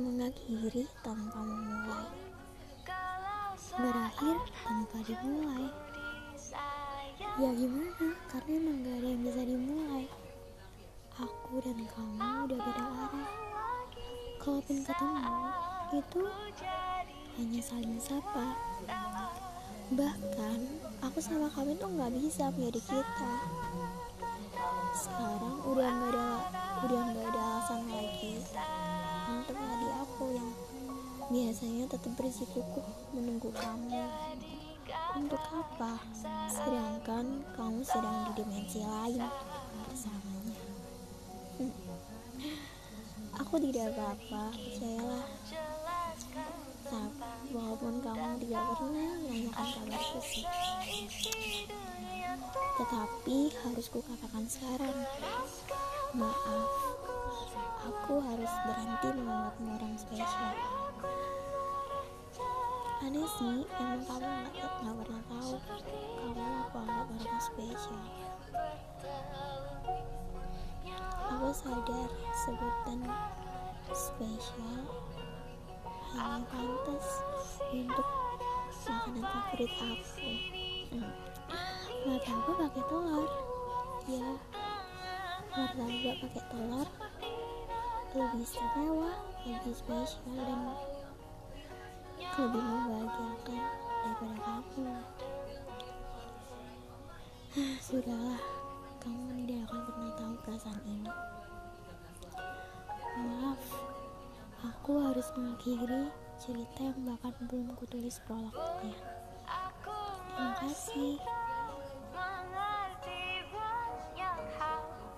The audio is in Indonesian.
mengakhiri tanpa memulai. Berakhir tanpa dimulai. Ya gimana? Karena emang gak ada yang bisa dimulai. Aku dan kamu udah beda arah. Kalaupun ketemu itu hanya saling sapa. Bahkan aku sama kamu tuh nggak bisa menjadi kita biasanya tetap bersikukuh menunggu kamu. Untuk apa? Sedangkan kamu sedang di dimensi lain. Bersamanya Hmm. aku tidak apa-apa percayalah. Tapi walaupun kamu tidak pernah menanyakan kabarku sih tetapi harus kukatakan sekarang. Maaf aku harus berhenti menganggapmu orang spesial aneh sih emang kamu nggak nggak pernah tahu kamu aku anggap orang spesial. Aku sadar sebutan spesial hanya pantas untuk makanan favorit aku. Hmm. martabak pakai telur? Ya martabak pakai telur lebih istimewa lebih spesial dan lebih Sudahlah, kamu tidak akan pernah tahu perasaan ini. Maaf, aku harus mengakhiri cerita yang bahkan belum kutulis prolognya. Terima kasih.